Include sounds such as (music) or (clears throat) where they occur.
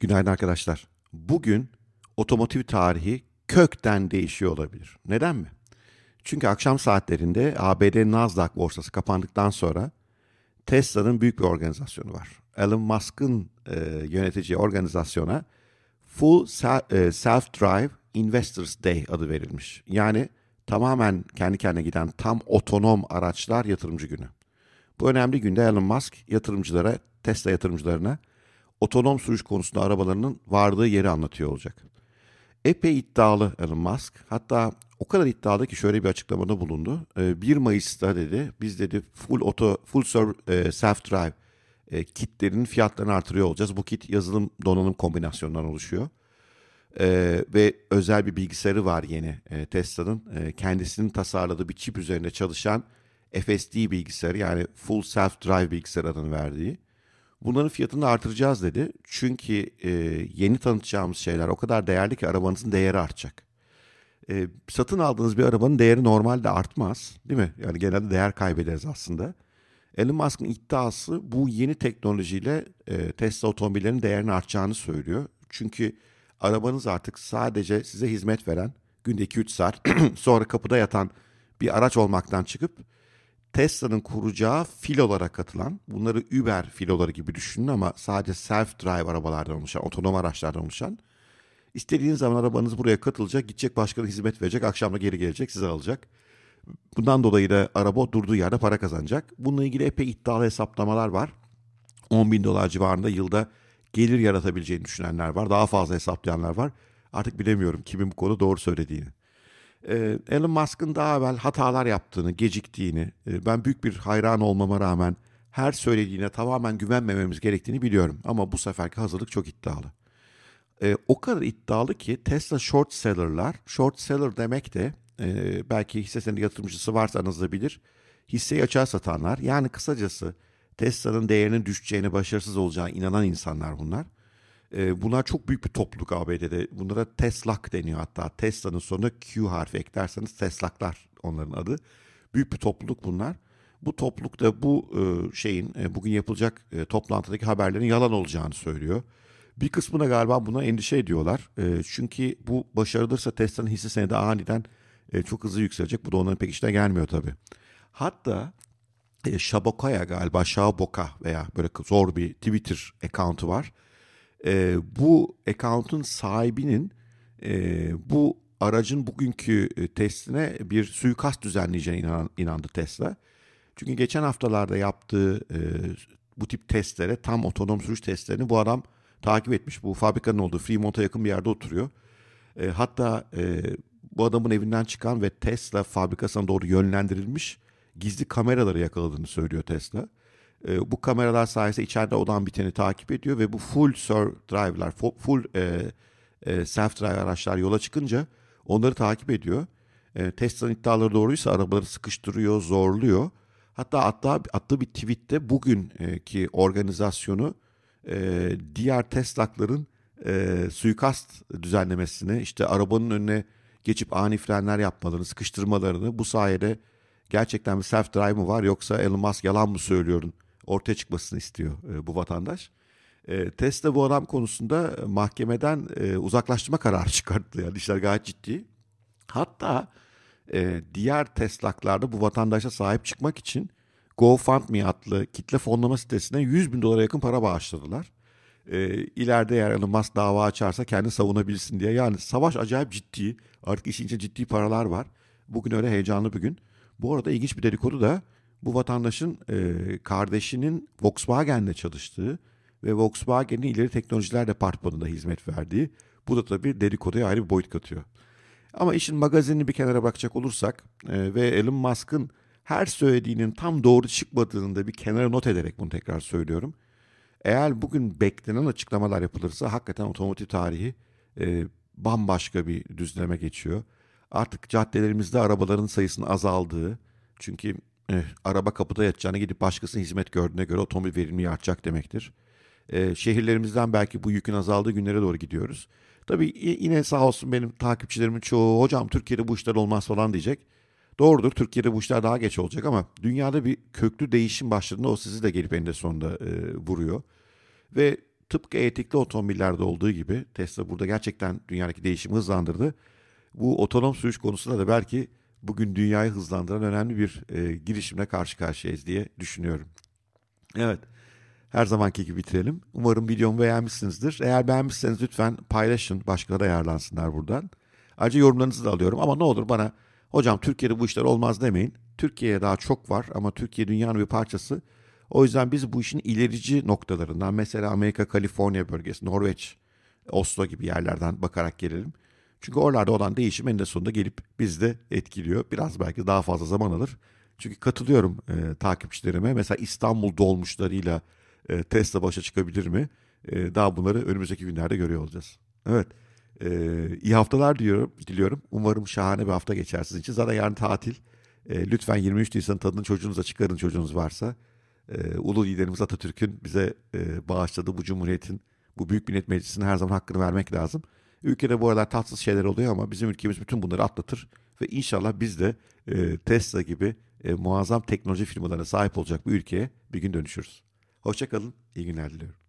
Günaydın arkadaşlar. Bugün otomotiv tarihi kökten değişiyor olabilir. Neden mi? Çünkü akşam saatlerinde ABD Nasdaq borsası kapandıktan sonra Tesla'nın büyük bir organizasyonu var. Elon Musk'ın e, yöneteceği organizasyona Full e, Self-Drive Investors Day adı verilmiş. Yani tamamen kendi kendine giden tam otonom araçlar yatırımcı günü. Bu önemli günde Elon Musk yatırımcılara, Tesla yatırımcılarına otonom sürüş konusunda arabalarının vardığı yeri anlatıyor olacak. Epey iddialı Elon Musk. Hatta o kadar iddialı ki şöyle bir açıklamada bulundu. 1 ee, Mayıs'ta dedi biz dedi full auto full e, self drive kitlerinin fiyatlarını artırıyor olacağız. Bu kit yazılım donanım kombinasyonundan oluşuyor. Ee, ve özel bir bilgisayarı var yeni e, Tesla'nın. E, kendisinin tasarladığı bir çip üzerinde çalışan FSD bilgisayarı yani Full Self Drive bilgisayar adını verdiği. Bunların fiyatını artıracağız dedi. Çünkü e, yeni tanıtacağımız şeyler o kadar değerli ki arabanızın değeri artacak. E, satın aldığınız bir arabanın değeri normalde artmaz değil mi? Yani genelde değer kaybederiz aslında. Elon Musk'ın iddiası bu yeni teknolojiyle e, Tesla otomobillerinin değerini artacağını söylüyor. Çünkü arabanız artık sadece size hizmet veren, günde 2-3 saat (clears throat) sonra kapıda yatan bir araç olmaktan çıkıp Tesla'nın kuracağı filolara katılan, bunları Uber filoları gibi düşünün ama sadece self-drive arabalardan oluşan, otonom araçlardan oluşan. İstediğiniz zaman arabanız buraya katılacak, gidecek başkana hizmet verecek, akşam da geri gelecek, sizi alacak. Bundan dolayı da araba durduğu yerde para kazanacak. Bununla ilgili epey iddialı hesaplamalar var. 10 bin dolar civarında yılda gelir yaratabileceğini düşünenler var. Daha fazla hesaplayanlar var. Artık bilemiyorum kimin bu konu doğru söylediğini. Ee, Elon Musk'ın daha evvel hatalar yaptığını, geciktiğini, e, ben büyük bir hayran olmama rağmen her söylediğine tamamen güvenmememiz gerektiğini biliyorum. Ama bu seferki hazırlık çok iddialı. E, o kadar iddialı ki Tesla short seller'lar, short seller demek de e, belki hisse senedi yatırımcısı varsa aranızda bilir. Hisseyi açığa satanlar yani kısacası Tesla'nın değerinin düşeceğine, başarısız olacağına inanan insanlar bunlar. E, bunlar çok büyük bir topluluk ABD'de. Bunlara Teslak deniyor hatta. Tesla'nın sonuna Q harfi eklerseniz Teslaklar onların adı. Büyük bir topluluk bunlar. Bu toplulukta bu e, şeyin e, bugün yapılacak e, toplantıdaki haberlerin yalan olacağını söylüyor. Bir kısmına galiba buna endişe ediyorlar. Çünkü bu başarılırsa Tesla'nın hisse senedi aniden e, çok hızlı yükselecek. Bu da onların pek işine gelmiyor tabii. Hatta e, Shabokaya galiba Shaboka veya böyle zor bir Twitter account'u var e, bu account'un sahibinin e, bu aracın bugünkü e, testine bir suikast düzenleyeceğine inan, inandı Tesla. Çünkü geçen haftalarda yaptığı e, bu tip testlere, tam otonom sürüş testlerini bu adam takip etmiş. Bu fabrikanın olduğu Fremont'a yakın bir yerde oturuyor. E, hatta e, bu adamın evinden çıkan ve Tesla fabrikasına doğru yönlendirilmiş gizli kameraları yakaladığını söylüyor Tesla. E, bu kameralar sayesinde içeride olan biteni takip ediyor ve bu full drive'lar, full e, e, self drive araçlar yola çıkınca onları takip ediyor. E, Tesla'nın iddiaları doğruysa arabaları sıkıştırıyor, zorluyor. Hatta attığı, attığı bir tweette bugünkü organizasyonu e, diğer Tesla'ların e, suikast düzenlemesini, işte arabanın önüne geçip ani frenler yapmalarını, sıkıştırmalarını bu sayede gerçekten bir self drive mı var yoksa Elon Musk yalan mı söylüyorun ortaya çıkmasını istiyor e, bu vatandaş. E, Tesla bu adam konusunda mahkemeden e, uzaklaştırma kararı (laughs) çıkarttı. Yani işler gayet ciddi. Hatta e, diğer Tesla'larda bu vatandaşa sahip çıkmak için GoFundMe adlı kitle fonlama sitesine 100 bin dolara yakın para bağışladılar. E, ileride eğer Elon Musk dava açarsa kendi savunabilsin diye. Yani savaş acayip ciddi. Artık işin içinde ciddi paralar var. Bugün öyle heyecanlı bir gün. Bu arada ilginç bir dedikodu da bu vatandaşın e, kardeşinin Volkswagen'de çalıştığı ve Volkswagen'in ileri teknolojiler departmanında hizmet verdiği. Bu da tabii dedikoduya ayrı bir boyut katıyor. Ama işin magazinini bir kenara bakacak olursak e, ve Elon Musk'ın her söylediğinin tam doğru çıkmadığını da bir kenara not ederek bunu tekrar söylüyorum. Eğer bugün beklenen açıklamalar yapılırsa hakikaten otomotiv tarihi e, bambaşka bir düzleme geçiyor. Artık caddelerimizde arabaların sayısının azaldığı, çünkü e, araba kapıda yatacağına gidip başkasının hizmet gördüğüne göre otomobil verimliliği artacak demektir. E, şehirlerimizden belki bu yükün azaldığı günlere doğru gidiyoruz. Tabii yine sağ olsun benim takipçilerimin çoğu hocam Türkiye'de bu işler olmaz falan diyecek. Doğrudur Türkiye'de bu işler daha geç olacak ama dünyada bir köklü değişim başladığında o sizi de gelip eninde sonunda e, vuruyor. Ve tıpkı elektrikli otomobillerde olduğu gibi Tesla burada gerçekten dünyadaki değişimi hızlandırdı. Bu otonom sürüş konusunda da belki bugün dünyayı hızlandıran önemli bir e, girişimle karşı karşıyayız diye düşünüyorum. Evet. Her zamanki gibi bitirelim. Umarım videomu beğenmişsinizdir. Eğer beğenmişseniz lütfen paylaşın. Başkaları da yararlansınlar buradan. Ayrıca yorumlarınızı da alıyorum. Ama ne olur bana hocam Türkiye'de bu işler olmaz demeyin. Türkiye'ye daha çok var ama Türkiye dünyanın bir parçası. O yüzden biz bu işin ilerici noktalarından mesela Amerika, Kaliforniya bölgesi, Norveç, Oslo gibi yerlerden bakarak gelelim. Çünkü oralarda olan değişim eninde sonunda gelip bizde etkiliyor. Biraz belki daha fazla zaman alır. Çünkü katılıyorum e, takipçilerime. Mesela İstanbul dolmuşlarıyla e, Tesla başa çıkabilir mi? E, daha bunları önümüzdeki günlerde görüyor olacağız. Evet. E, iyi haftalar diliyorum. diliyorum. Umarım şahane bir hafta geçer sizin için. Zaten yarın tatil. E, lütfen 23 Nisan tadını çocuğunuza çıkarın çocuğunuz varsa. E, ulu liderimiz Atatürk'ün bize e, bağışladığı bu cumhuriyetin, bu büyük millet meclisine her zaman hakkını vermek lazım. Ülkede bu aralar tatsız şeyler oluyor ama bizim ülkemiz bütün bunları atlatır. Ve inşallah biz de e, Tesla gibi e, muazzam teknoloji firmalarına sahip olacak bir ülkeye bir gün dönüşürüz. Hoşçakalın, iyi günler diliyorum.